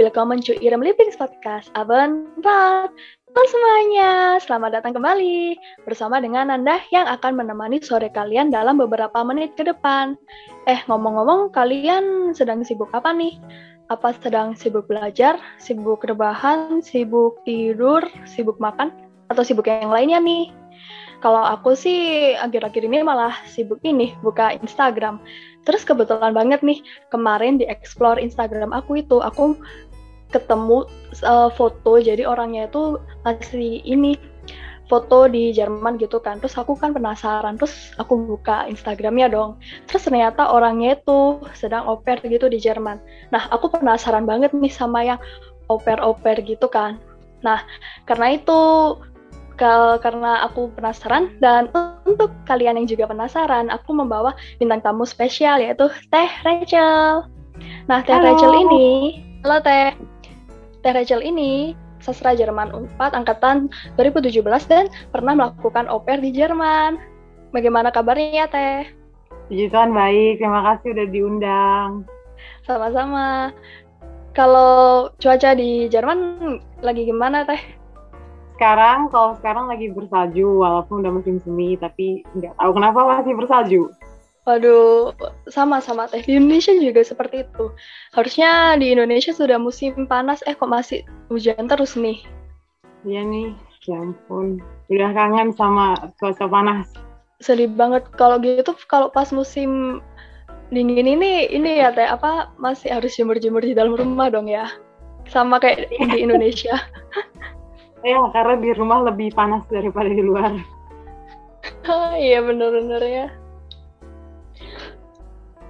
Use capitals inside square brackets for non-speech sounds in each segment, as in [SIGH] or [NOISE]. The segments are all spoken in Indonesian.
willkommen to Irem Living Podcast. Abendrat. Halo semuanya, selamat datang kembali bersama dengan Nanda yang akan menemani sore kalian dalam beberapa menit ke depan. Eh, ngomong-ngomong, kalian sedang sibuk apa nih? Apa sedang sibuk belajar, sibuk rebahan, sibuk tidur, sibuk makan, atau sibuk yang lainnya nih? Kalau aku sih akhir-akhir ini malah sibuk ini, buka Instagram. Terus kebetulan banget nih, kemarin di explore Instagram aku itu, aku ketemu uh, foto jadi orangnya itu masih ini foto di Jerman gitu kan terus aku kan penasaran terus aku buka Instagramnya dong terus ternyata orangnya itu sedang oper gitu di Jerman nah aku penasaran banget nih sama yang oper-oper gitu kan nah karena itu karena aku penasaran dan untuk kalian yang juga penasaran, aku membawa bintang tamu spesial yaitu Teh Rachel. Nah, Teh halo. Rachel ini, halo Teh. Teh Rachel ini sastra Jerman 4 angkatan 2017 dan pernah melakukan oper di Jerman. Bagaimana kabarnya ya Teh? Puji Tuhan baik, terima kasih udah diundang. Sama-sama. Kalau cuaca di Jerman lagi gimana Teh? sekarang kalau sekarang lagi bersalju walaupun udah musim semi tapi nggak tahu kenapa masih bersalju. Waduh, sama-sama teh. Di Indonesia juga seperti itu. Harusnya di Indonesia sudah musim panas, eh kok masih hujan terus nih? Iya nih, ya ampun. Udah kangen sama cuaca panas. Sedih banget kalau gitu kalau pas musim dingin ini ini ya teh apa masih harus jemur-jemur di dalam rumah dong ya. Sama kayak di Indonesia. [LAUGHS] Ya, karena di rumah lebih panas daripada di luar. [LAUGHS] Iya bener-bener ya.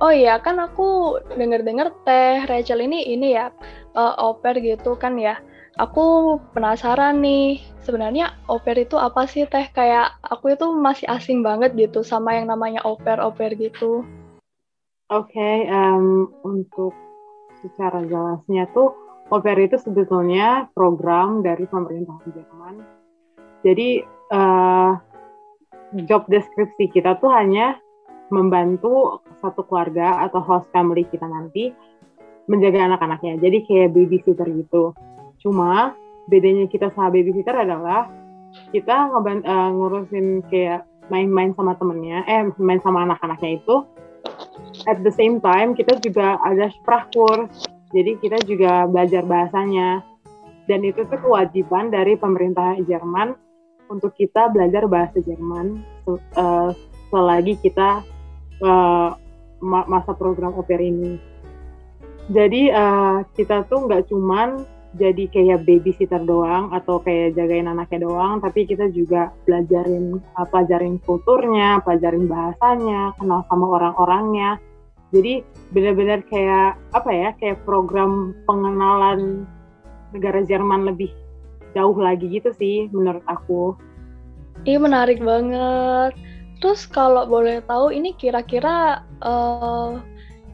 Oh iya kan aku denger-dengar Teh Rachel ini ini ya uh, oper gitu kan ya. Aku penasaran nih sebenarnya oper itu apa sih Teh? Kayak aku itu masih asing banget gitu sama yang namanya oper-oper gitu. Oke, okay, um, untuk secara jelasnya tuh Oper itu sebetulnya program dari pemerintah Jerman. Jadi uh, job deskripsi kita tuh hanya membantu satu keluarga atau host family kita nanti menjaga anak-anaknya. Jadi kayak babysitter gitu. Cuma bedanya kita sama babysitter adalah kita ngeban uh, ngurusin kayak main-main sama temennya, eh main sama anak-anaknya itu. At the same time kita juga ada Sprachkurs jadi kita juga belajar bahasanya. Dan itu tuh kewajiban dari pemerintah Jerman untuk kita belajar bahasa Jerman uh, selagi kita uh, masa program oper ini. Jadi uh, kita tuh nggak cuman jadi kayak babysitter doang atau kayak jagain anaknya doang, tapi kita juga belajarin uh, pelajarin kulturnya, pelajarin bahasanya, kenal sama orang-orangnya, jadi benar-benar kayak apa ya kayak program pengenalan negara Jerman lebih jauh lagi gitu sih menurut aku. Iya menarik banget terus kalau boleh tahu ini kira-kira uh,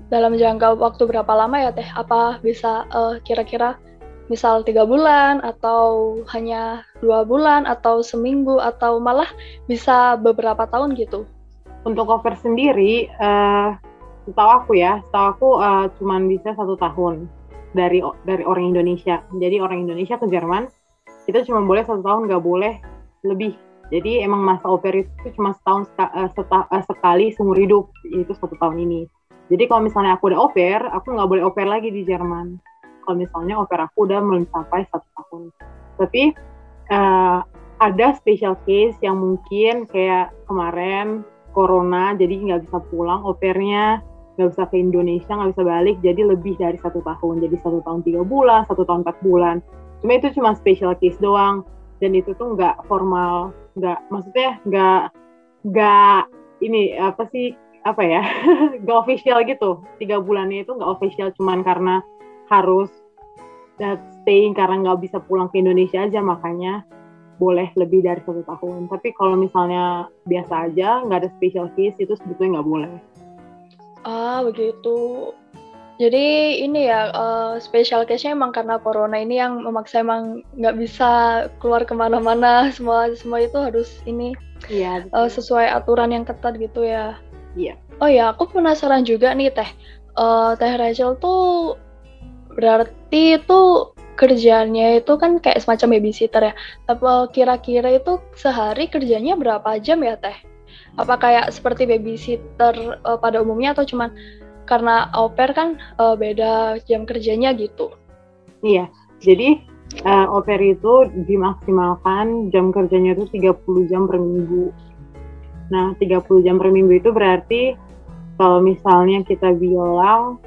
dalam jangka waktu berapa lama ya teh apa bisa uh, kira-kira misal tiga bulan atau hanya dua bulan atau seminggu atau malah bisa beberapa tahun gitu untuk cover sendiri uh, setahu aku ya, setahu aku uh, cuman bisa satu tahun dari dari orang Indonesia. Jadi orang Indonesia ke Jerman kita cuma boleh satu tahun, nggak boleh lebih. Jadi emang masa oper itu cuma setahun uh, seta, uh, sekali seumur hidup, itu satu tahun ini. Jadi kalau misalnya aku udah oper, aku nggak boleh oper lagi di Jerman. Kalau misalnya oper aku udah mencapai satu tahun. Tapi uh, ada special case yang mungkin kayak kemarin corona, jadi nggak bisa pulang opernya nggak bisa ke Indonesia nggak bisa balik jadi lebih dari satu tahun jadi satu tahun tiga bulan satu tahun empat bulan cuma itu cuma special case doang dan itu tuh nggak formal nggak maksudnya nggak nggak ini apa sih apa ya [LAUGHS] nggak official gitu. Tiga bulannya itu nggak official cuman karena harus that staying karena nggak bisa pulang ke Indonesia aja makanya boleh lebih dari satu tahun. Tapi kalau misalnya biasa aja nggak ada special case itu sebetulnya nggak boleh. Ah, begitu. Jadi ini ya uh, special case-nya emang karena corona ini yang memaksa emang nggak bisa keluar ke mana-mana [LAUGHS] semua semua itu harus ini iya, uh, sesuai aturan yang ketat gitu ya. Iya. Oh ya aku penasaran juga nih teh uh, teh Rachel tuh berarti itu kerjanya itu kan kayak semacam babysitter ya. Tapi kira-kira itu sehari kerjanya berapa jam ya teh? Apa kayak seperti babysitter uh, pada umumnya atau cuman karena au pair kan uh, beda jam kerjanya gitu? Iya, jadi uh, au pair itu dimaksimalkan jam kerjanya itu 30 jam per minggu. Nah, 30 jam per minggu itu berarti kalau misalnya kita bilang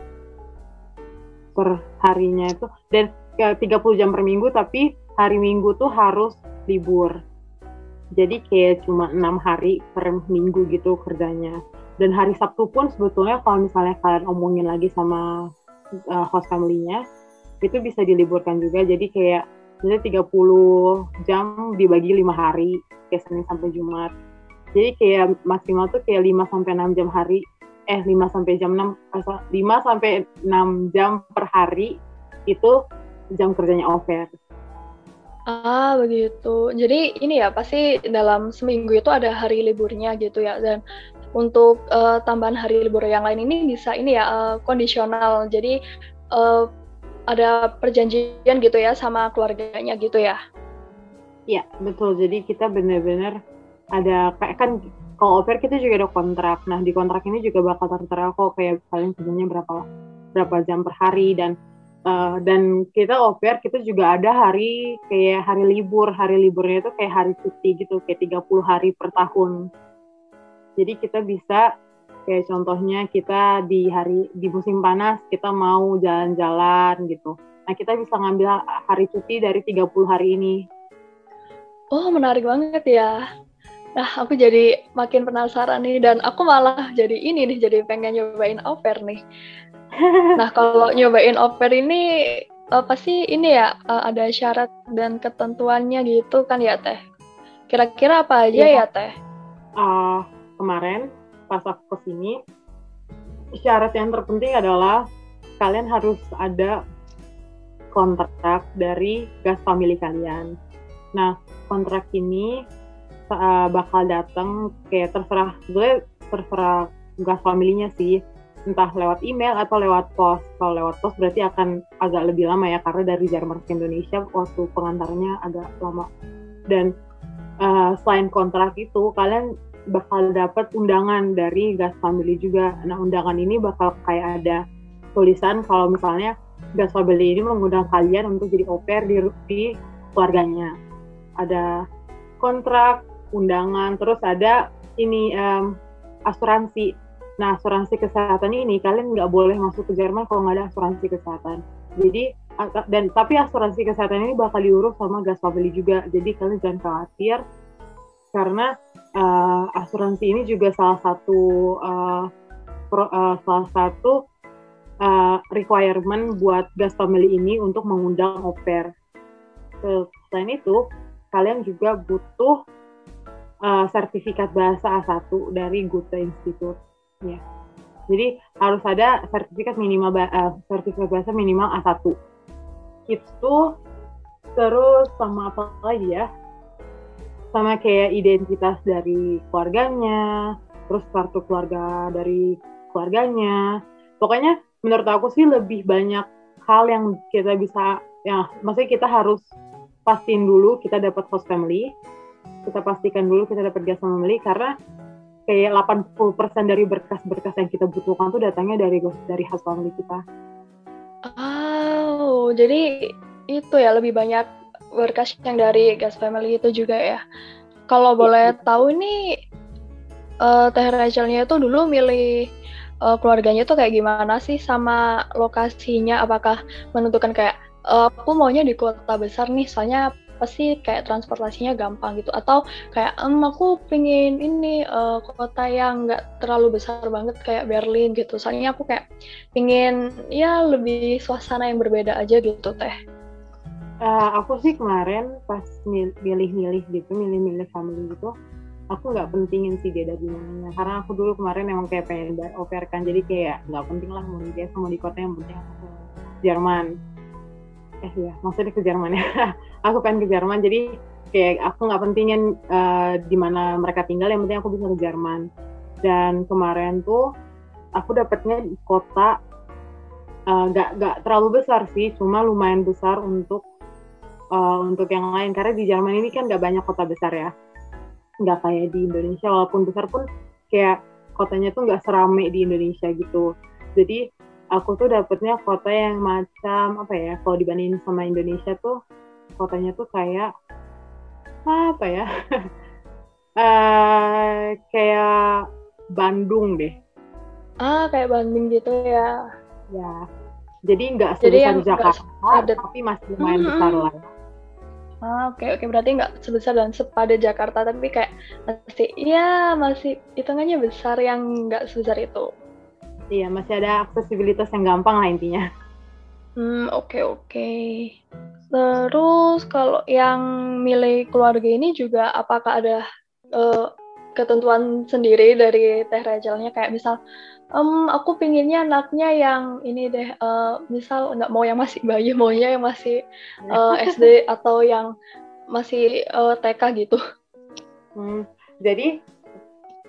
per harinya itu dan 30 jam per minggu tapi hari minggu tuh harus libur jadi kayak cuma enam hari per minggu gitu kerjanya dan hari Sabtu pun sebetulnya kalau misalnya kalian omongin lagi sama uh, host family-nya itu bisa diliburkan juga jadi kayak jadi 30 jam dibagi lima hari kayak Senin sampai Jumat jadi kayak maksimal tuh kayak 5 sampai 6 jam hari eh 5 sampai jam 6 5 sampai 6 jam per hari itu jam kerjanya over. Ah, begitu. Jadi ini ya pasti dalam seminggu itu ada hari liburnya gitu ya dan untuk uh, tambahan hari libur yang lain ini bisa ini ya uh, kondisional. Jadi uh, ada perjanjian gitu ya sama keluarganya gitu ya. Iya, betul. Jadi kita benar-benar ada kayak kan kalau over kita juga ada kontrak. Nah, di kontrak ini juga bakal tertera kok kayak kalian kerjanya berapa berapa jam per hari dan Uh, dan kita oper kita juga ada hari kayak hari libur hari liburnya itu kayak hari cuti gitu kayak 30 hari per tahun jadi kita bisa kayak contohnya kita di hari di musim panas kita mau jalan-jalan gitu nah kita bisa ngambil hari cuti dari 30 hari ini oh menarik banget ya Nah, aku jadi makin penasaran nih dan aku malah jadi ini nih jadi pengen nyobain oper nih. [LAUGHS] Nah, kalau nyobain oper ini uh, pasti ini ya uh, ada syarat dan ketentuannya gitu kan ya Teh. Kira-kira apa aja ya, ya Teh? Uh, kemarin pas aku ke sini syarat yang terpenting adalah kalian harus ada kontrak dari gas family kalian. Nah, kontrak ini uh, bakal datang kayak terserah gue terserah gas familinya sih entah lewat email atau lewat pos. Kalau lewat pos berarti akan agak lebih lama ya karena dari Jerman ke Indonesia waktu pengantarnya agak lama. Dan uh, selain kontrak itu kalian bakal dapat undangan dari gas family juga. Nah undangan ini bakal kayak ada tulisan kalau misalnya gas family ini mengundang kalian untuk jadi pair di, di keluarganya. Ada kontrak, undangan, terus ada ini um, asuransi Nah, asuransi kesehatan ini kalian nggak boleh masuk ke Jerman kalau nggak ada asuransi kesehatan. Jadi dan tapi asuransi kesehatan ini bakal diurus sama Gasfabeli juga. Jadi kalian jangan khawatir karena uh, asuransi ini juga salah satu uh, pro, uh, salah satu uh, requirement buat gas family ini untuk mengundang oper. Selain itu, kalian juga butuh uh, sertifikat bahasa A1 dari Goethe Institute Ya. Jadi harus ada sertifikat minimal uh, sertifikat bahasa minimal A1. Itu terus sama apa lagi ya? Sama kayak identitas dari keluarganya, terus kartu keluarga dari keluarganya. Pokoknya menurut aku sih lebih banyak hal yang kita bisa ya maksudnya kita harus pastiin dulu kita dapat host family kita pastikan dulu kita dapat guest family karena kayak 80% dari berkas-berkas yang kita butuhkan tuh datangnya dari dari hasil family kita. Oh, jadi itu ya lebih banyak berkas yang dari gas family itu juga ya. Kalau boleh ya. tahu ini uh, Teh Rachelnya itu dulu milih uh, keluarganya tuh kayak gimana sih sama lokasinya? Apakah menentukan kayak uh, aku maunya di kota besar nih, soalnya pasti kayak transportasinya gampang gitu atau kayak em aku pengen ini uh, kota yang nggak terlalu besar banget kayak Berlin gitu soalnya aku kayak pengen ya lebih suasana yang berbeda aja gitu teh uh, aku sih kemarin pas milih-milih gitu milih-milih family gitu aku nggak pentingin sih dia dari mana. Karena aku dulu kemarin emang kayak pengen oper kan jadi kayak nggak penting lah mau di desa mau di kota yang penting aku Jerman. Eh ya maksudnya ke Jerman ya. [LAUGHS] Aku pengen ke Jerman jadi kayak aku nggak pentingin uh, di mana mereka tinggal yang penting aku bisa ke Jerman. Dan kemarin tuh aku dapetnya di kota uh, nggak terlalu besar sih cuma lumayan besar untuk uh, untuk yang lain karena di Jerman ini kan nggak banyak kota besar ya. Nggak kayak di Indonesia walaupun besar pun kayak kotanya tuh nggak serame di Indonesia gitu. Jadi aku tuh dapetnya kota yang macam apa ya kalau dibandingin sama Indonesia tuh kotanya tuh kayak apa ya uh, [LAUGHS] kayak Bandung deh. Ah kayak Bandung gitu ya. Ya jadi nggak sebesar Jakarta tapi masih lumayan hmm, besar lah Ah, oke okay, oke okay. berarti nggak sebesar dan sepada Jakarta tapi kayak masih iya masih hitungannya besar yang nggak sebesar itu. Iya masih ada aksesibilitas yang gampang lah intinya. Hmm oke okay, oke. Okay. Terus kalau yang milih keluarga ini juga apakah ada uh, ketentuan sendiri dari Teh Rajalnya kayak misal um, aku pinginnya anaknya yang ini deh uh, misal nggak mau yang masih bayi maunya yang masih uh, eh, [LAUGHS] SD atau yang masih uh, eh, TK gitu. Hmm, jadi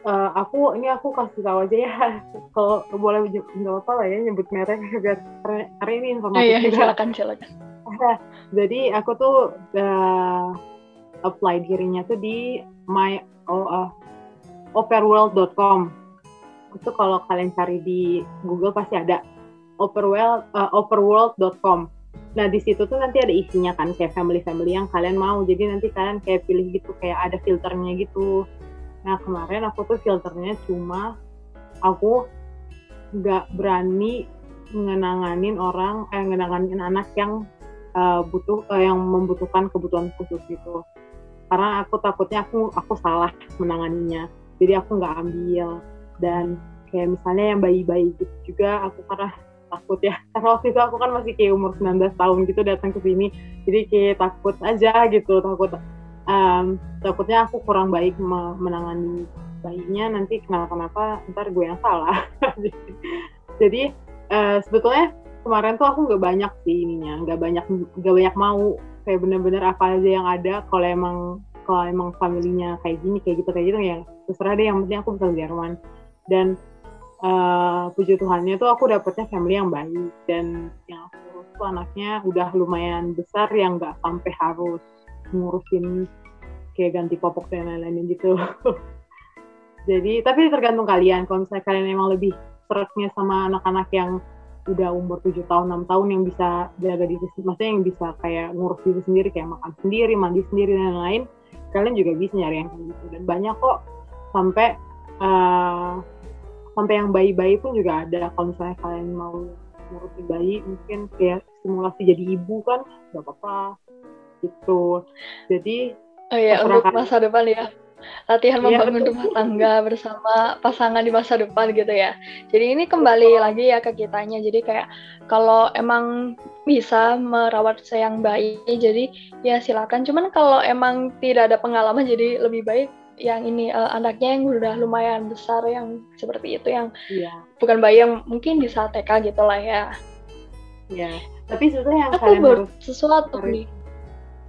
uh, aku ini aku kasih tahu aja ya [LAUGHS] kalau boleh nggak apa lah ya nyebut merek [LAUGHS] biar hari ini informasi oh, iya, silakan silakan. Jadi aku tuh uh, apply dirinya tuh di my oh, uh, operworld.com itu kalau kalian cari di Google pasti ada. Overworld uh, overworld.com nah di situ tuh nanti ada isinya kan kayak family family yang kalian mau. Jadi nanti kalian kayak pilih gitu kayak ada filternya gitu. Nah kemarin aku tuh filternya cuma aku nggak berani mengenanganin orang eh mengenanganin anak yang uh, butuh uh, yang membutuhkan kebutuhan khusus gitu. Karena aku takutnya aku aku salah menanganinya. Jadi aku nggak ambil dan kayak misalnya yang bayi-bayi gitu juga aku karena takut ya. [LAUGHS] Karena waktu itu aku kan masih kayak umur 19 tahun gitu datang ke sini. Jadi kayak takut aja gitu takut um, takutnya aku kurang baik menangani bayinya. Nanti kenapa-kenapa ntar gue yang salah. [LAUGHS] Jadi uh, sebetulnya kemarin tuh aku nggak banyak sih ininya. Nggak banyak nggak banyak mau. Kayak bener-bener apa aja yang ada. Kalau emang kalau emang familinya kayak gini kayak gitu kayak gitu ya terserah deh. Yang penting aku bisa Jerman dan uh, puji Tuhannya tuh aku dapetnya family yang baik. Dan yang aku urus tuh anaknya udah lumayan besar yang nggak sampai harus ngurusin kayak ganti popok dan lain-lain gitu. [LAUGHS] Jadi tapi tergantung kalian. Kalau misalnya kalian emang lebih seretnya sama anak-anak yang udah umur 7 tahun 6 tahun yang bisa jaga diri maksudnya yang bisa kayak ngurus diri sendiri kayak makan sendiri mandi sendiri dan lain-lain kalian juga bisa nyari yang kayak gitu. Dan banyak kok sampai uh, sampai yang bayi-bayi pun juga ada. Kalau misalnya kalian mau ngurusin bayi mungkin kayak simulasi jadi ibu kan nggak apa-apa. Gitu. Jadi oh iya untuk masa depan ya. Latihan iya, membangun rumah tangga bersama pasangan di masa depan gitu ya. Jadi ini kembali lagi ya ke kitanya. Jadi kayak kalau emang bisa merawat sayang bayi, jadi ya silakan. Cuman kalau emang tidak ada pengalaman, jadi lebih baik yang ini uh, anaknya yang udah lumayan besar yang seperti itu yang iya. bukan bayi yang mungkin bisa TK gitu lah ya. Iya. Tapi sebetulnya yang Aku kalian harus sesuatu nih.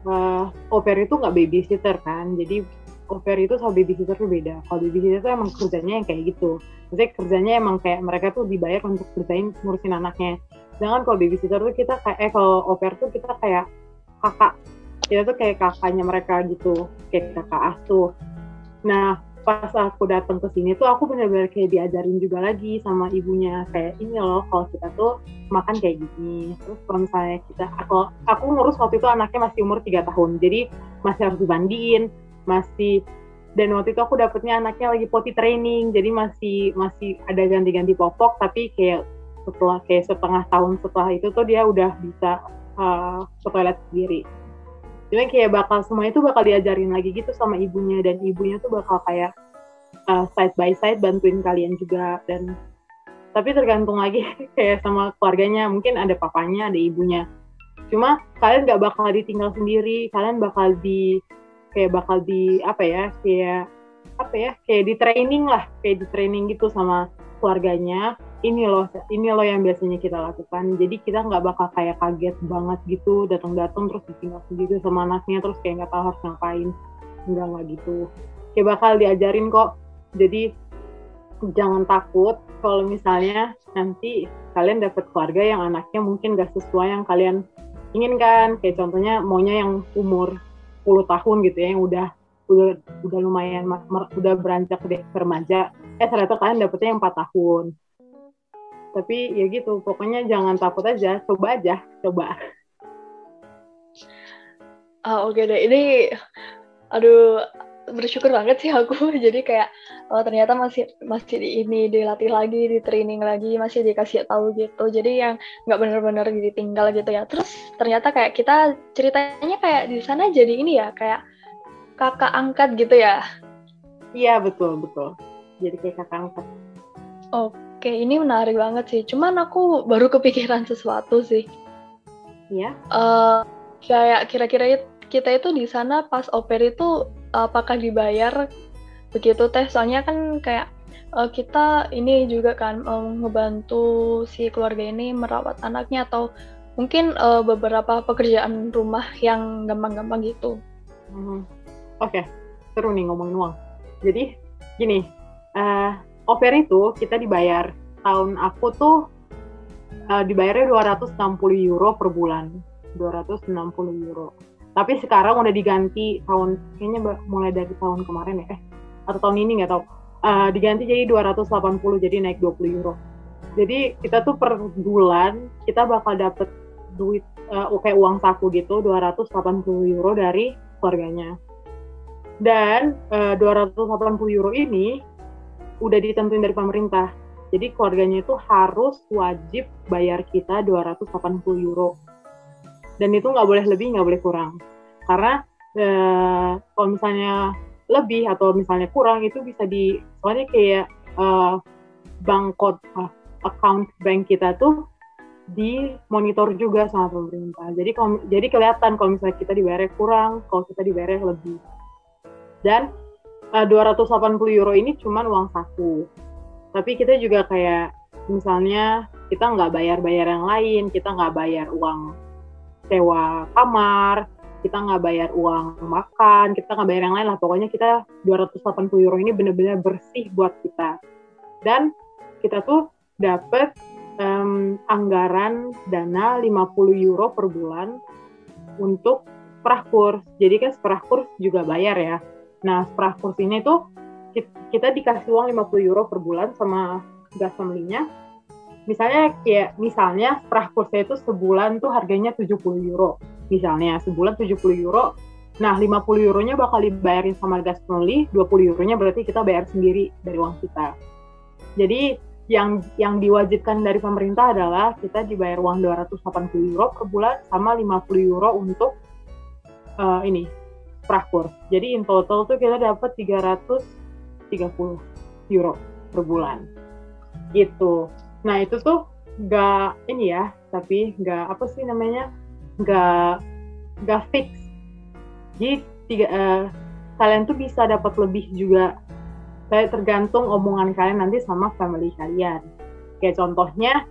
Uh, oper itu nggak babysitter kan, jadi oper itu sama babysitter itu beda. Kalau babysitter itu emang kerjanya yang kayak gitu. Maksudnya kerjanya emang kayak mereka tuh dibayar untuk kerjain ngurusin anaknya. Sedangkan kalau babysitter tuh kita kayak, eh kalau oper tuh kita kayak kakak. Kita tuh kayak kakaknya mereka gitu, kayak kakak asuh. Nah, pas aku datang ke sini tuh aku benar-benar kayak diajarin juga lagi sama ibunya. Kayak ini loh kalau kita tuh makan kayak gini. Terus kalau misalnya kita aku aku ngurus waktu itu anaknya masih umur tiga tahun. Jadi masih harus dibandiin masih dan waktu itu aku dapetnya anaknya lagi potty training. Jadi masih masih ada ganti-ganti popok tapi kayak setelah kayak setengah tahun setelah itu tuh dia udah bisa uh, ke toilet sendiri jadi kayak bakal semua itu bakal diajarin lagi gitu sama ibunya dan ibunya tuh bakal kayak uh, side by side bantuin kalian juga dan tapi tergantung lagi [LAUGHS] kayak sama keluarganya. Mungkin ada papanya ada ibunya. Cuma kalian nggak bakal ditinggal sendiri. Kalian bakal di kayak bakal di apa ya kayak apa ya kayak di training lah. Kayak di training gitu sama keluarganya ini loh ini loh yang biasanya kita lakukan. Jadi kita nggak bakal kayak kaget banget gitu datang-datang terus ditinggal sendiri sama anaknya terus kayak nggak tahu harus ngapain. Enggak nggak gitu. Kayak bakal diajarin kok. Jadi jangan takut kalau misalnya nanti kalian dapat keluarga yang anaknya mungkin gak sesuai yang kalian inginkan. Kayak contohnya maunya yang umur 10 tahun gitu ya yang udah udah udah lumayan udah beranjak ke remaja. Eh ternyata kalian dapetnya yang 4 tahun tapi ya gitu pokoknya jangan takut aja coba aja coba. Ah oke okay deh ini aduh bersyukur banget sih aku. [LAUGHS] Jadi kayak oh ternyata masih masih di ini dilatih lagi di training lagi masih dikasih tahu gitu. Jadi yang nggak benar-benar ditinggal gitu ya. Terus ternyata kayak kita ceritanya kayak di sana jadi ini ya kayak kakak angkat gitu ya? Iya betul betul. Jadi kayak kakak angkat. Oke ini menarik banget sih cuman aku baru kepikiran sesuatu sih iya uh, kayak kira-kira kita itu di sana pas oper itu apakah dibayar begitu teh soalnya kan kayak uh, kita ini juga kan um, ngebantu si keluarga ini merawat anaknya atau mungkin uh, beberapa pekerjaan rumah yang gampang-gampang gitu. Hmm. Oke, okay. seru nih ngomongin uang. Jadi gini, uh, oper itu kita dibayar tahun aku tuh uh, dibayarnya 260 euro per bulan, 260 euro. Tapi sekarang udah diganti tahun kayaknya mulai dari tahun kemarin ya eh atau tahun ini nggak tahu. Uh, diganti jadi 280 jadi naik 20 euro. Jadi kita tuh per bulan kita bakal dapet duit uh, kayak uang saku gitu 280 euro dari keluarganya. Dan uh, 280 euro ini udah ditentuin dari pemerintah jadi keluarganya itu harus wajib bayar kita 280 euro dan itu nggak boleh lebih nggak boleh kurang karena eh, kalau misalnya lebih atau misalnya kurang itu bisa di soalnya kayak bank code uh, account bank kita tuh di monitor juga sama pemerintah. Jadi kalau jadi kelihatan kalau misalnya kita dibayar kurang, kalau kita dibayar lebih. Dan uh, 280 euro ini cuma uang saku. Tapi kita juga kayak misalnya kita nggak bayar-bayar yang lain, kita nggak bayar uang sewa kamar, kita nggak bayar uang makan, kita nggak bayar yang lain lah. Pokoknya kita 280 euro ini benar-benar bersih buat kita. Dan kita tuh dapat um, anggaran dana 50 euro per bulan untuk sprah kurs. Jadi kan sprah kurs juga bayar ya. Nah, sprah kurs ini tuh kita dikasih uang 50 euro per bulan sama gas family-nya. Misalnya kayak misalnya sprah kursnya itu sebulan tuh harganya 70 euro. Misalnya sebulan 70 euro nah 50 euronya bakal dibayarin sama gas only 20 euronya berarti kita bayar sendiri dari uang kita. Jadi yang yang diwajibkan dari pemerintah adalah kita dibayar uang 280 euro per bulan sama 50 euro untuk uh, ini sprah kurs jadi in total tuh kita dapat 330 euro per bulan gitu Nah itu tuh nggak ini ya, tapi nggak apa sih namanya, nggak nggak fix. Jadi tiga, uh, kalian tuh bisa dapat lebih juga. Kayak tergantung omongan kalian nanti sama family kalian. Kayak contohnya,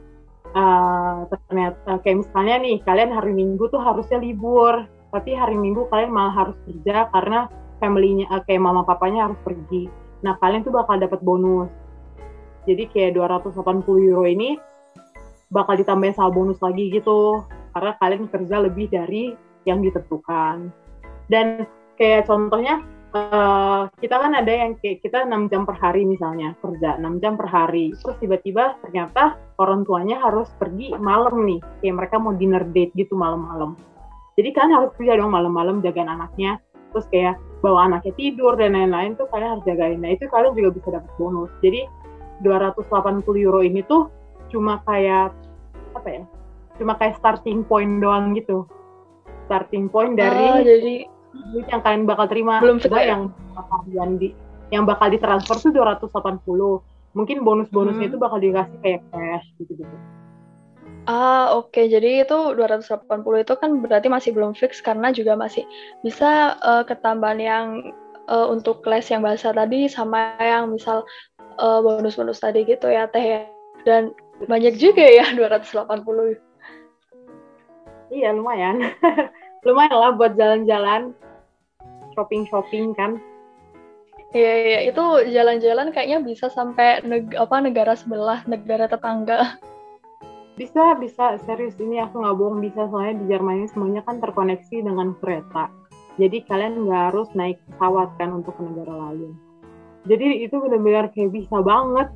uh, ternyata kayak misalnya nih kalian hari Minggu tuh harusnya libur, tapi hari Minggu kalian malah harus kerja karena familynya uh, kayak mama papanya harus pergi. Nah kalian tuh bakal dapat bonus. Jadi kayak 280 euro ini bakal ditambahin sama bonus lagi gitu. Karena kalian kerja lebih dari yang ditentukan. Dan kayak contohnya uh, kita kan ada yang kayak kita 6 jam per hari misalnya kerja 6 jam per hari. Terus tiba-tiba ternyata orang tuanya harus pergi malam nih. Kayak mereka mau dinner date gitu malam-malam jadi kalian harus kerja dong malam-malam jagain anaknya terus kayak bawa anaknya tidur dan lain-lain tuh kalian harus jagain nah itu kalian juga bisa dapat bonus jadi 280 euro ini tuh cuma kayak apa ya? Cuma kayak starting point doang gitu. Starting point dari oh, jadi duit yang kalian bakal terima. Belum Coba yang bakal di yang bakal ditransfer tuh 280. Mungkin bonus-bonusnya hmm. itu bakal dikasih kayak cash gitu-gitu. Ah, oke. Okay. Jadi itu 280 itu kan berarti masih belum fix karena juga masih bisa uh, ketambahan yang uh, untuk kelas yang bahasa tadi sama yang misal uh, bonus-bonus tadi gitu ya teh ya. Dan banyak juga ya [LAUGHS] 280. Iya lumayan. [LAUGHS] lumayan lah buat jalan-jalan shopping-shopping kan. Iya iya itu jalan-jalan kayaknya bisa sampai neg apa negara sebelah, negara tetangga. [LAUGHS] Bisa bisa serius ini aku nggak bohong bisa soalnya di Jerman ini semuanya kan terkoneksi dengan kereta. Jadi kalian nggak harus naik pesawat kan untuk ke negara lain. Jadi itu benar-benar kayak bisa banget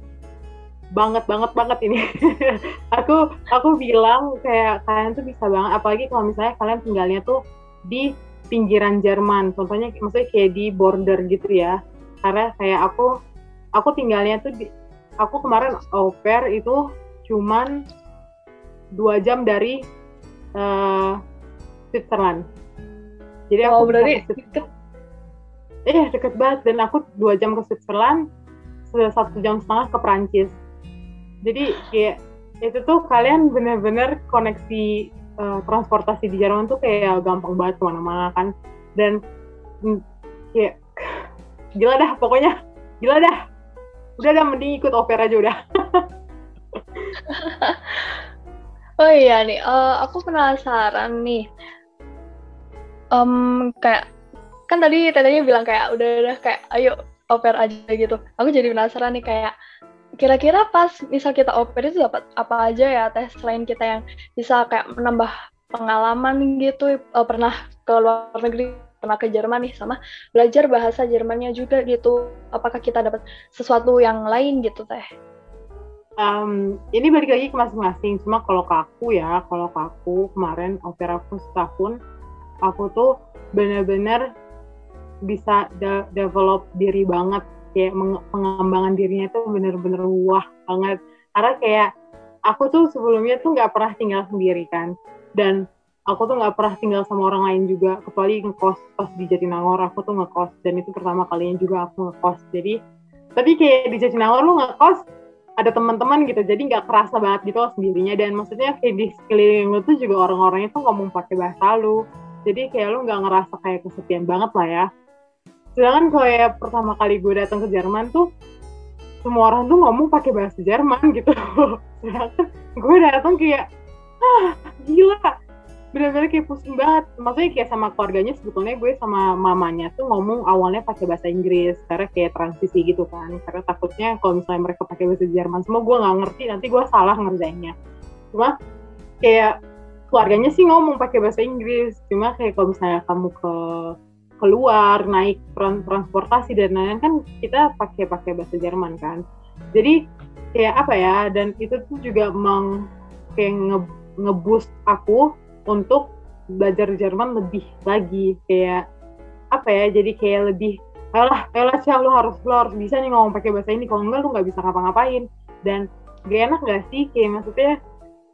banget banget banget ini. [LAUGHS] aku aku bilang kayak kalian tuh bisa banget apalagi kalau misalnya kalian tinggalnya tuh di pinggiran Jerman. Contohnya maksudnya kayak di border gitu ya karena kayak aku aku tinggalnya tuh di, aku kemarin au pair itu cuman dua jam dari uh, Switzerland. Jadi aku oh, berarti deket. Eh deket banget. Dan aku dua jam ke Switzerland sudah satu jam setengah ke Prancis jadi kayak itu tuh kalian bener-bener koneksi uh, transportasi di Jerman tuh kayak gampang banget ke mana-mana kan. Dan mm, kayak [LAUGHS] gila dah pokoknya. Gila dah. Udah dah mending ikut oper aja udah [LAUGHS] oh iya nih uh, aku penasaran nih um, kayak kan tadi tetenya bilang kayak udah udah kayak ayo oper aja gitu aku jadi penasaran nih kayak kira-kira pas misal kita oper itu dapat apa aja ya tes selain kita yang bisa kayak menambah pengalaman gitu uh, pernah ke luar negeri pernah ke Jerman nih sama belajar bahasa Jermannya juga gitu. Apakah kita dapat sesuatu yang lain gitu teh? Um, ini balik lagi ke masing-masing. Cuma kalau ke aku ya, kalau ke aku kemarin opera aku setahun, aku tuh bener-bener bisa de develop diri banget. Kayak pengembangan dirinya tuh bener-bener wah banget. Karena kayak aku tuh sebelumnya tuh nggak pernah tinggal sendiri kan. Dan aku tuh nggak pernah tinggal sama orang lain juga. Kecuali ngekos pas di Jatinangor aku tuh ngekos. Dan itu pertama kalinya juga aku ngekos. Jadi tapi kayak di Jatinangor lu ngekos ada teman-teman gitu jadi nggak kerasa banget gitu loh sendirinya. Dan maksudnya kayak di sekeliling lu tuh juga orang-orangnya tuh ngomong pakai bahasa lu. Jadi kayak lu nggak ngerasa kayak kesepian banget lah ya. Sedangkan kalau ya pertama kali gue datang ke Jerman tuh semua orang tuh ngomong pakai bahasa Jerman gitu. [LAUGHS] Sedangkan gue datang kayak ah gila benar-benar kayak pusing banget. Maksudnya kayak sama keluarganya sebetulnya gue sama mamanya tuh ngomong awalnya pakai bahasa Inggris karena kayak transisi gitu kan. Karena takutnya kalau misalnya mereka pakai bahasa Jerman semua gue nggak ngerti nanti gue salah ngerjainnya. Cuma kayak keluarganya sih ngomong pakai bahasa Inggris. Cuma kayak kalau misalnya kamu ke keluar naik transportasi dan lain-lain kan kita pakai pakai bahasa Jerman kan. Jadi kayak apa ya dan itu tuh juga meng kayak nge ngeboost aku untuk belajar Jerman lebih lagi. Kayak apa ya jadi kayak lebih ayolah ayolah sih lu harus lu harus bisa nih ngomong pakai bahasa ini. Kalau enggak lu nggak bisa ngapa-ngapain. Dan gak enak gak sih? Kayak maksudnya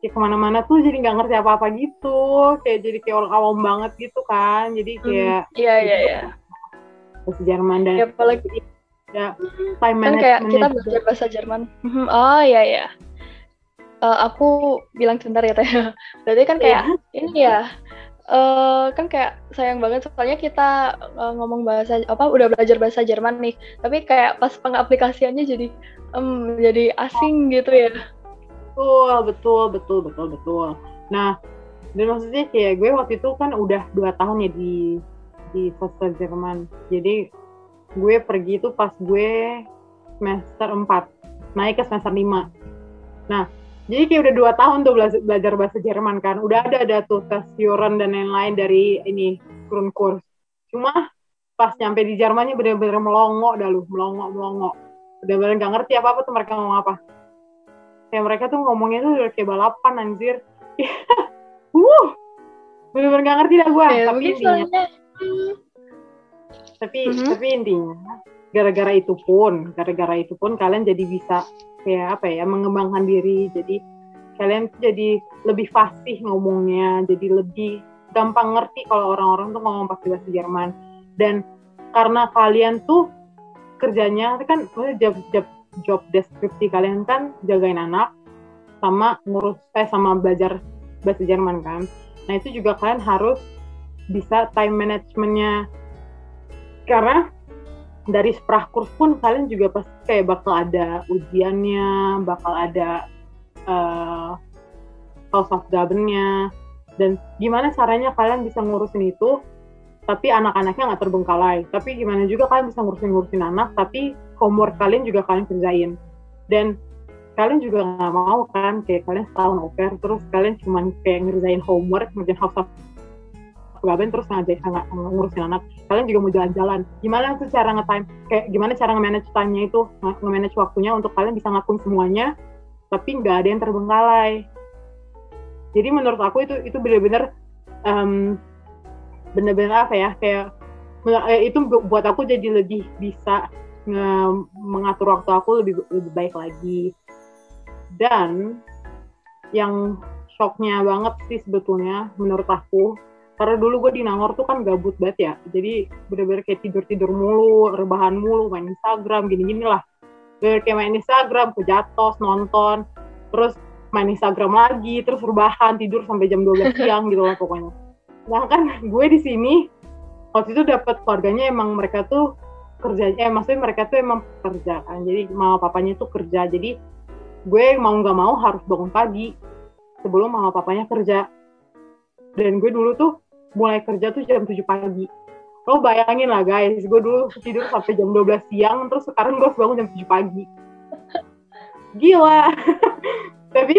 kayak ke mana-mana tuh jadi nggak ngerti apa-apa gitu. Kayak jadi kayak orang awam banget gitu kan. Jadi hmm, kayak iya iya iya. bahasa Jerman dan ya, apalagi ya time kan kayak kita belajar bahasa Jerman. Hmm, oh iya iya uh, aku bilang sebentar ya teh. [LAUGHS] Berarti kan kayak yeah. ini ya. Uh, kan kayak sayang banget soalnya kita uh, ngomong bahasa apa udah belajar bahasa Jerman nih tapi kayak pas pengaplikasiannya jadi um, jadi asing gitu ya betul betul betul betul betul nah dan maksudnya kayak gue waktu itu kan udah dua tahun ya di di sastra Jerman jadi gue pergi itu pas gue semester 4 naik ke semester 5 nah jadi kayak udah dua tahun tuh belajar, belajar bahasa Jerman kan. Udah ada ada tuh tes Yoren dan lain-lain dari ini Grundkurs. Cuma pas nyampe di Jermannya bener-bener melongo dah lu melongo melongo. Bener-bener gak ngerti apa apa tuh mereka ngomong apa. Kayak mereka tuh ngomongnya tuh udah kayak balapan anjir. [LAUGHS] Uh bener-bener gak ngerti dah gue ya, tapi intinya tapi mm -hmm. tapi intinya gara-gara itu pun gara-gara itu pun kalian jadi bisa kayak apa ya mengembangkan diri. Jadi kalian jadi lebih fasih ngomongnya jadi lebih gampang ngerti kalau orang-orang tuh ngomong pakai bahasa Jerman. Dan karena kalian tuh kerjanya kan job job job deskripsi kalian kan jagain anak sama ngurus eh sama belajar bahasa Jerman kan. Nah itu juga kalian harus bisa time managementnya. Karena dari sprachkurs pun kalian juga pasti kayak bakal ada ujiannya, bakal ada uh, house of governnya dan gimana caranya kalian bisa ngurusin itu tapi anak-anaknya nggak terbengkalai. Tapi gimana juga kalian bisa ngurusin-ngurusin anak tapi homework kalian juga kalian kerjain. Dan kalian juga nggak mau kan kayak kalian setahun oper terus kalian cuma kayak ngerjain homework ngerjain house gaben terus ngajak nggak ngurusin anak? Kalian juga mau jalan-jalan. Gimana tuh cara nge-time kayak gimana cara nge-manage time-nya itu? Nge-manage waktunya untuk kalian bisa ngakuin semuanya tapi nggak ada yang terbengkalai. Jadi menurut aku itu itu benar-benar um, benar-benar apa ya kayak eh, itu buat aku jadi lebih bisa nge mengatur waktu aku lebih lebih baik lagi. Dan yang shocknya banget sih sebetulnya menurut aku karena dulu gue di Nangor tuh kan gabut banget ya. Jadi bener-bener kayak tidur-tidur mulu rebahan mulu main Instagram gini-gini lah. Bener kayak main Instagram ke jatuh nonton. Terus main Instagram lagi terus rebahan tidur sampai jam 12 [LAUGHS] siang gitu lah pokoknya. Nah kan gue di sini waktu itu dapat keluarganya emang mereka tuh kerjanya eh, maksudnya mereka tuh emang kerja kan. Jadi mama papanya tuh kerja. Jadi gue mau nggak mau harus bangun pagi sebelum mama papanya kerja. Dan gue dulu tuh mulai kerja tuh jam 7 pagi. Lo bayangin lah guys gue dulu tidur sampai jam 12 siang terus sekarang gue bangun jam 7 pagi. [LAUGHS] Gila. [LAUGHS] Tapi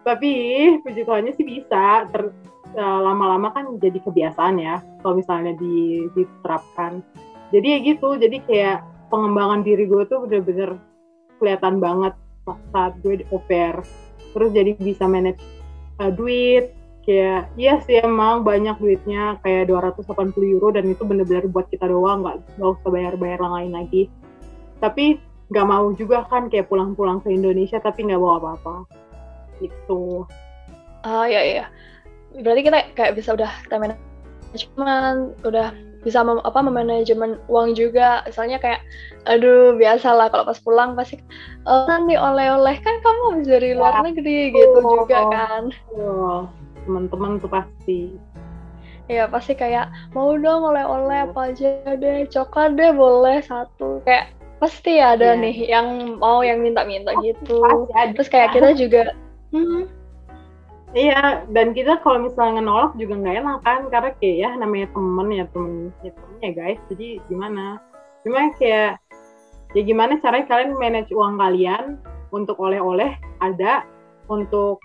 tapi puji Tuhannya sih bisa ter uh, lama-lama kan jadi kebiasaan ya kalau misalnya di, diterapkan. Jadi ya gitu jadi kayak pengembangan diri gue tuh bener-bener kelihatan banget saat gue di oper terus jadi bisa manage uh, duit kayak iya sih emang banyak duitnya kayak 280 euro dan itu bener-bener buat kita doang nggak nggak usah bayar-bayar yang lain lagi. Tapi nggak mau juga kan kayak pulang-pulang ke Indonesia tapi nggak bawa apa-apa. Itu ah ya ya berarti kita kayak bisa udah time management udah bisa mem, apa memanajemen uang juga. Misalnya kayak aduh biasalah kalau pas pulang pasti oh, nanti oleh-oleh kan kamu habis dari luar ya. negeri gitu oh, juga kan. Oh teman-teman tuh pasti. Ya pasti kayak mau dong oleh-oleh apa aja deh coklat deh boleh satu. Kayak pasti ada yeah. nih yang mau yang minta-minta gitu. terus kayak kita juga hmm. iya dan kita kalau misalnya nolak juga nggak enak kan karena kayak ya namanya temen ya temen ya temen ya guys jadi gimana? Cuma kayak ya gimana caranya kalian manage uang kalian untuk oleh-oleh ada untuk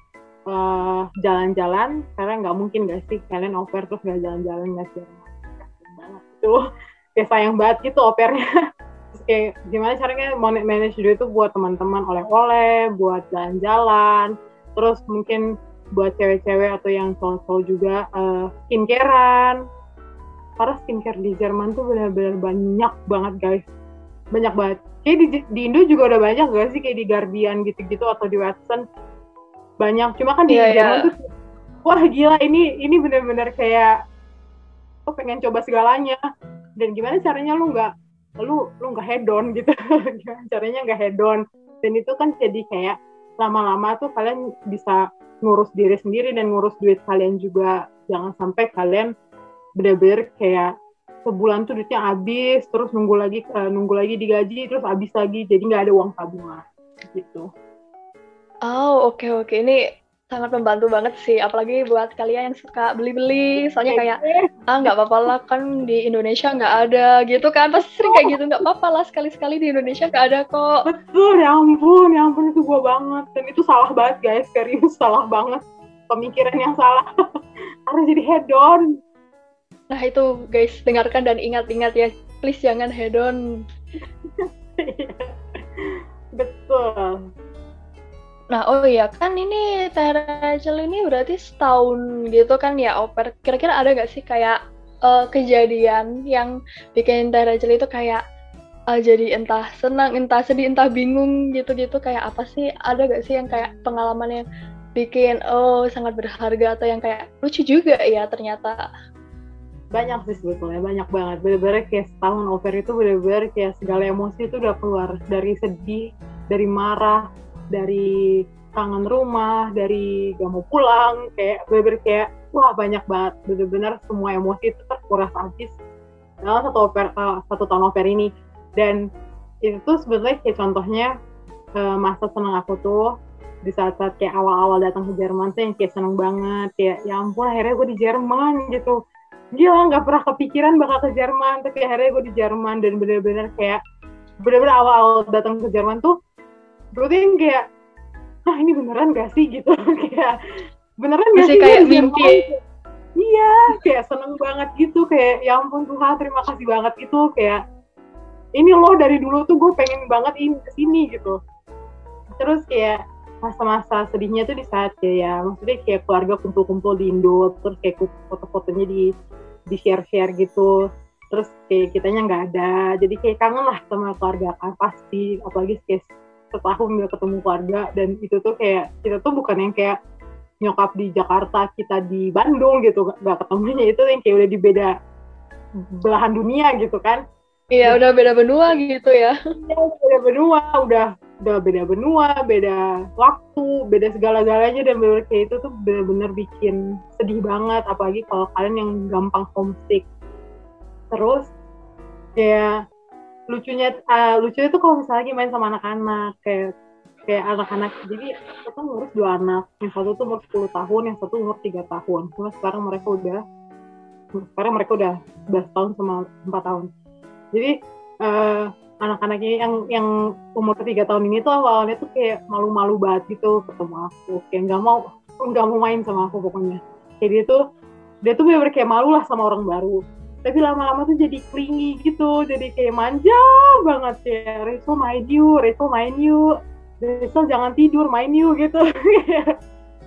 eh, jalan-jalan karena nggak mungkin gak sih? Kalian oper terus nggak jalan-jalan nggak sih? Itu kayak sayang banget gitu opernya terus kayak gimana caranya manage duit itu buat teman-teman oleh-oleh buat jalan-jalan terus mungkin buat cewek-cewek atau yang cowok-cowok juga uh, skincarean. Karena skincare di Jerman tuh benar-benar banyak banget guys. Banyak banget. Kayak di, di Indo juga udah banyak gak sih? Kayak di Guardian gitu-gitu atau di Watson banyak. Cuma kan di yeah, Jerman yeah. tuh wah gila ini ini bener-bener kayak aku pengen coba segalanya. Dan gimana caranya lu nggak lu lu nggak hedon gitu. [LAUGHS] Gimana caranya nggak hedon dan itu kan jadi kayak lama-lama tuh kalian bisa ngurus diri sendiri dan ngurus duit kalian juga. Jangan sampai kalian bener-bener kayak sebulan tuh duitnya habis terus nunggu lagi uh, nunggu lagi digaji terus habis lagi. Jadi nggak ada uang tabungan gitu Oh, oke oke. Ini sangat membantu banget sih, apalagi buat kalian yang suka beli-beli. Soalnya kayak ah nggak apa-apa lah kan di Indonesia nggak ada gitu kan. Pasti sering kayak gitu nggak apa-apa lah sekali-sekali di Indonesia nggak ada kok. Betul, ya ampun, ya ampun itu gua banget. Dan itu salah banget guys, serius salah banget. Pemikiran yang salah. [LAUGHS] Harus jadi hedon. Nah itu guys, dengarkan dan ingat-ingat ya. Please jangan hedon. [LAUGHS] Betul. Nah, oh iya kan ini Teh ini berarti setahun gitu kan ya oper. Kira-kira ada gak sih kayak uh, kejadian yang bikin Teh itu kayak uh, jadi entah senang, entah sedih, entah bingung gitu-gitu kayak apa sih? Ada gak sih yang kayak pengalaman yang bikin oh sangat berharga atau yang kayak lucu juga ya ternyata? Banyak sih sebetulnya, banyak banget. Bener-bener kayak setahun oper itu bener-bener kayak segala emosi itu udah keluar dari sedih, dari marah, dari kangen rumah, dari gak mau pulang, kayak bener-bener kayak wah banyak banget, bener-bener semua emosi itu terkuras habis dalam satu oper uh, satu tahun oper ini. Dan itu tuh sebenarnya kayak contohnya uh, masa senang aku tuh di saat-saat kayak awal-awal datang ke Jerman tuh yang kayak seneng banget kayak ya ampun akhirnya gue di Jerman gitu. Gila nggak pernah kepikiran bakal ke Jerman tapi akhirnya gue di Jerman dan bener-bener kayak bener-bener awal-awal datang ke Jerman tuh gue tuh kayak ah ini beneran gak sih? gitu. [LAUGHS] Kayak beneran gak sih? kayak mimpi. iya kayak seneng banget gitu. Kayak ya ampun Tuhan terima kasih banget gitu. Kayak ini loh dari dulu tuh gue pengen banget ini ke sini gitu. Terus kayak masa-masa sedihnya tuh di saat kayak ya maksudnya kayak keluarga kumpul-kumpul di Indo terus kayak foto-fotonya di di share-share gitu. Terus kayak kitanya nggak ada. Jadi kayak kangen lah sama keluarga kan pasti. Apalagi kayak setahun nggak ketemu keluarga dan itu tuh kayak kita tuh bukan yang kayak nyokap di Jakarta kita di Bandung gitu nggak ketemunya. Itu yang kayak udah di beda belahan dunia gitu kan. Iya, udah beda benua gitu ya. Iya, beda benua, udah udah beda benua, beda waktu, beda segala-galanya. Dan bener kayak itu tuh bener-bener bikin sedih banget. Apalagi kalau kalian yang gampang homesick. Terus kayak lucunya uh, lucunya tuh kalau misalnya lagi main sama anak-anak kayak kayak anak-anak. Jadi kita ngurus dua anak yang satu tuh umur 10 tahun yang satu umur tiga tahun. Cuma sekarang mereka udah sekarang mereka udah 11 tahun sama 4 tahun. Jadi uh, anak-anaknya yang yang umur tiga tahun ini tuh awalnya tuh kayak malu-malu banget gitu ketemu aku. Kayak nggak mau nggak mau main sama aku pokoknya. Kayak dia tuh dia tuh bener, -bener kayak malu lah sama orang baru tapi lama-lama tuh jadi clingy gitu jadi kayak manja banget ya. Reso main yuk Reso main yuk Reso jangan tidur main yuk gitu. [LAUGHS]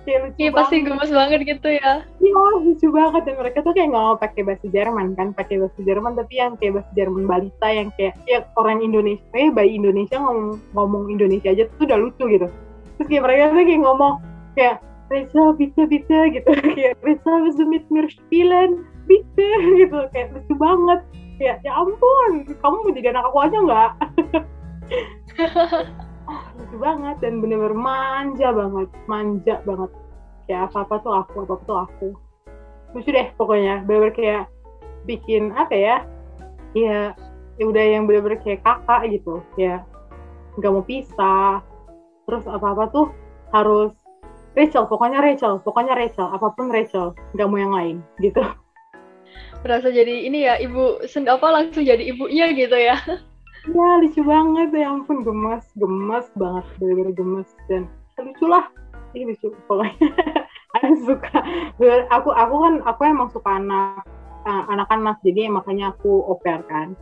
Kayak lucu iya pasti gemes banget gitu ya. Iya lucu banget. Dan mereka tuh kayak nggak mau pakai bahasa Jerman kan pakai bahasa Jerman tapi yang kayak bahasa Jerman balita yang kayak ya orang Indonesia eh bayi Indonesia ngomong ngomong Indonesia aja tuh udah lucu gitu. Terus kayak mereka tuh kayak ngomong kayak Reza bitte bitte gitu. [LAUGHS] Kayak Reza bisa mit mir spielen bitte gitu kayak lucu banget. Ya ya ampun kamu mau jadi anak aku aja nggak? [LAUGHS] Lucu banget dan bener-bener manja banget manja banget. Kayak apa apa tuh aku apa apa tuh aku lucu deh pokoknya bener-bener kayak bikin apa ya ya ya udah yang bener-bener kayak kakak gitu ya nggak mau pisah. Terus apa apa tuh harus Rachel pokoknya Rachel pokoknya Rachel apa pun Rachel nggak mau yang lain gitu berasa jadi ini ya ibu apa langsung jadi ibunya gitu ya. Ya lucu banget. Ya ampun gemes gemes banget. Bener-bener gemes. Dan lucu lah. Ini lucu pokoknya. [LAUGHS] Aku suka. Aku aku kan aku emang suka anak uh, anak-anak jadi makanya aku oper kan.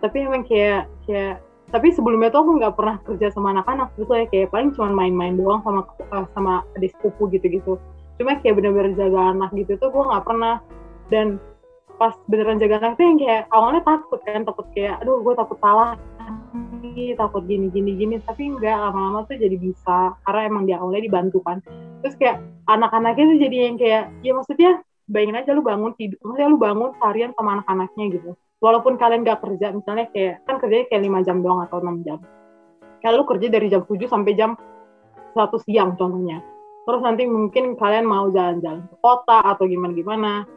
Tapi emang kayak kayak tapi sebelumnya tuh aku nggak pernah kerja sama anak-anak. Gitu ya kayak paling cuma main-main doang sama uh, sama adik sepupu gitu-gitu. Cuma kayak bener-bener jaga anak gitu tuh gue nggak pernah. Dan pas beneran jaga tuh yang kayak awalnya takut kan takut kayak aduh gue takut salah nih takut gini gini gini. Tapi enggak lama-lama tuh jadi bisa karena emang dia awalnya dibantu kan. Terus kayak anak-anaknya tuh jadi yang kayak ya maksudnya bayangin aja lu bangun tidur maksudnya lu bangun seharian sama anak-anaknya gitu. Walaupun kalian gak kerja misalnya kayak kan kerjanya kayak lima jam doang atau enam jam. Kalau lu kerja dari jam 7 sampai jam satu siang contohnya. Terus nanti mungkin kalian mau jalan-jalan ke kota atau gimana-gimana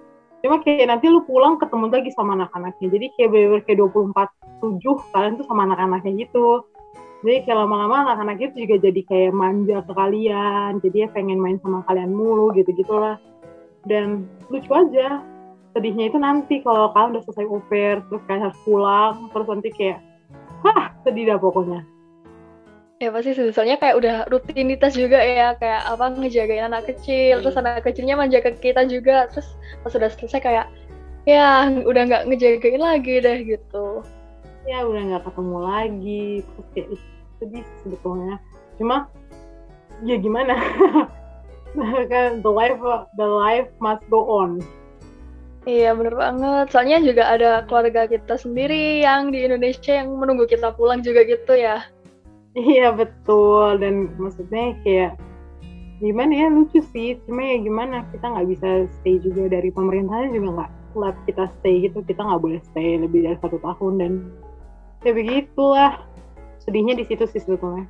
cuma kayak nanti lu pulang ketemu lagi sama anak-anaknya. Jadi kayak bener kayak 24 7 kalian tuh sama anak-anaknya gitu. Jadi kayak lama-lama anak-anak itu juga jadi kayak manja ke kalian. Jadi ya pengen main sama kalian mulu gitu gitulah dan lucu aja. Sedihnya itu nanti kalau kalian udah selesai oper terus kalian harus pulang terus nanti kayak hah sedih dah pokoknya ya pasti soalnya kayak udah rutinitas juga ya. Kayak apa ngejagain anak kecil. Terus anak kecilnya manja ke kita juga. Terus pas sudah selesai kayak ya udah nggak ngejagain lagi deh gitu. Ya udah nggak ketemu lagi. Terus kayak sedih sebetulnya. Cuma ya gimana? [LAUGHS] Kan the life the life must go on. Iya bener banget. Soalnya juga ada keluarga kita sendiri yang di Indonesia yang menunggu kita pulang juga gitu ya. Iya betul dan maksudnya kayak gimana ya lucu sih cuma ya gimana kita nggak bisa stay juga dari pemerintahnya juga nggak let kita stay gitu kita nggak boleh stay lebih dari satu tahun dan ya begitulah sedihnya di situ sih sebetulnya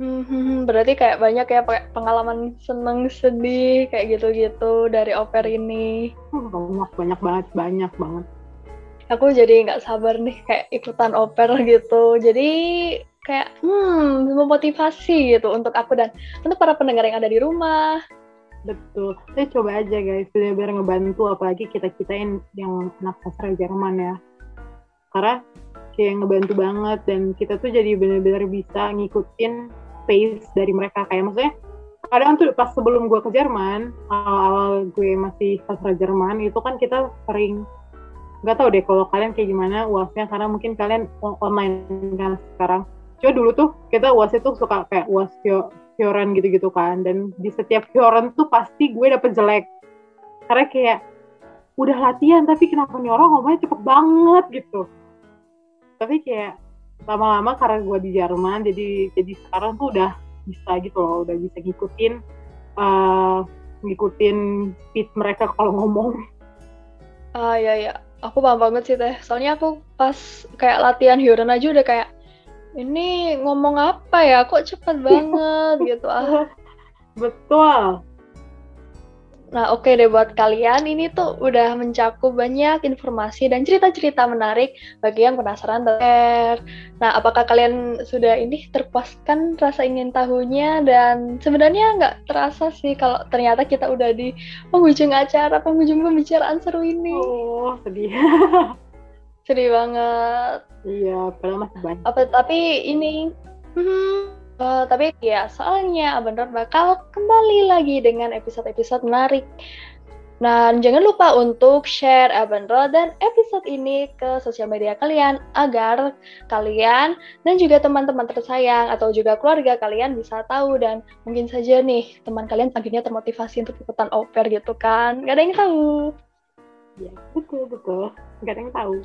Hmm, berarti kayak banyak ya pengalaman seneng sedih kayak gitu-gitu dari oper ini. Banyak banyak banget banyak banget. Aku jadi nggak sabar nih kayak ikutan oper gitu. Jadi kayak hmm memotivasi gitu untuk aku dan untuk para pendengar yang ada di rumah Betul. Saya coba aja guys, benar-benar ngebantu apalagi kita-kita yang, yang anak sastra Jerman ya. Karena kayak ngebantu banget dan kita tuh jadi benar-benar bisa ngikutin pace dari mereka. Kayak maksudnya kadang tuh pas sebelum gue ke Jerman, awal-awal gue masih sastra Jerman, itu kan kita sering nggak tahu deh kalau kalian kayak gimana uasnya karena mungkin kalian online kan sekarang. Coba dulu tuh kita uasnya tuh suka kayak uas Fioren gitu-gitu kan. Dan di setiap Fioren tuh pasti gue dapet jelek. Karena kayak udah latihan tapi kenapa nih orang ngomongnya cepet banget? gitu. Tapi kayak lama-lama karena gue di Jerman jadi jadi sekarang tuh udah bisa gitu loh udah bisa ngikutin uh, ngikutin speed mereka kalau ngomong. Ah ya ya aku paham banget sih teh. Soalnya aku pas kayak latihan Hyoran aja udah kayak ini ngomong apa ya kok cepet banget [LAUGHS] gitu ah betul Nah, oke okay deh buat kalian, ini tuh udah mencakup banyak informasi dan cerita-cerita menarik bagi yang penasaran ter. Nah, apakah kalian sudah ini terpuaskan rasa ingin tahunya dan sebenarnya nggak terasa sih kalau ternyata kita udah di penghujung acara, penghujung pembicaraan seru ini. Oh, sedih. [LAUGHS] Sedih banget. Iya, padahal masih banyak. Apa, tapi ini, hmm, uh, tapi ya soalnya Abandon bakal kembali lagi dengan episode-episode menarik. Nah, jangan lupa untuk share Abandon dan episode ini ke sosial media kalian agar kalian dan juga teman-teman tersayang atau juga keluarga kalian bisa tahu dan mungkin saja nih teman kalian akhirnya termotivasi untuk ikutan oper gitu kan. Gak ada yang tahu. Ya, betul, betul. Gak ada yang tahu.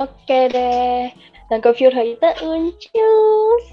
Oke deh. Dan ke heute. Tschüss.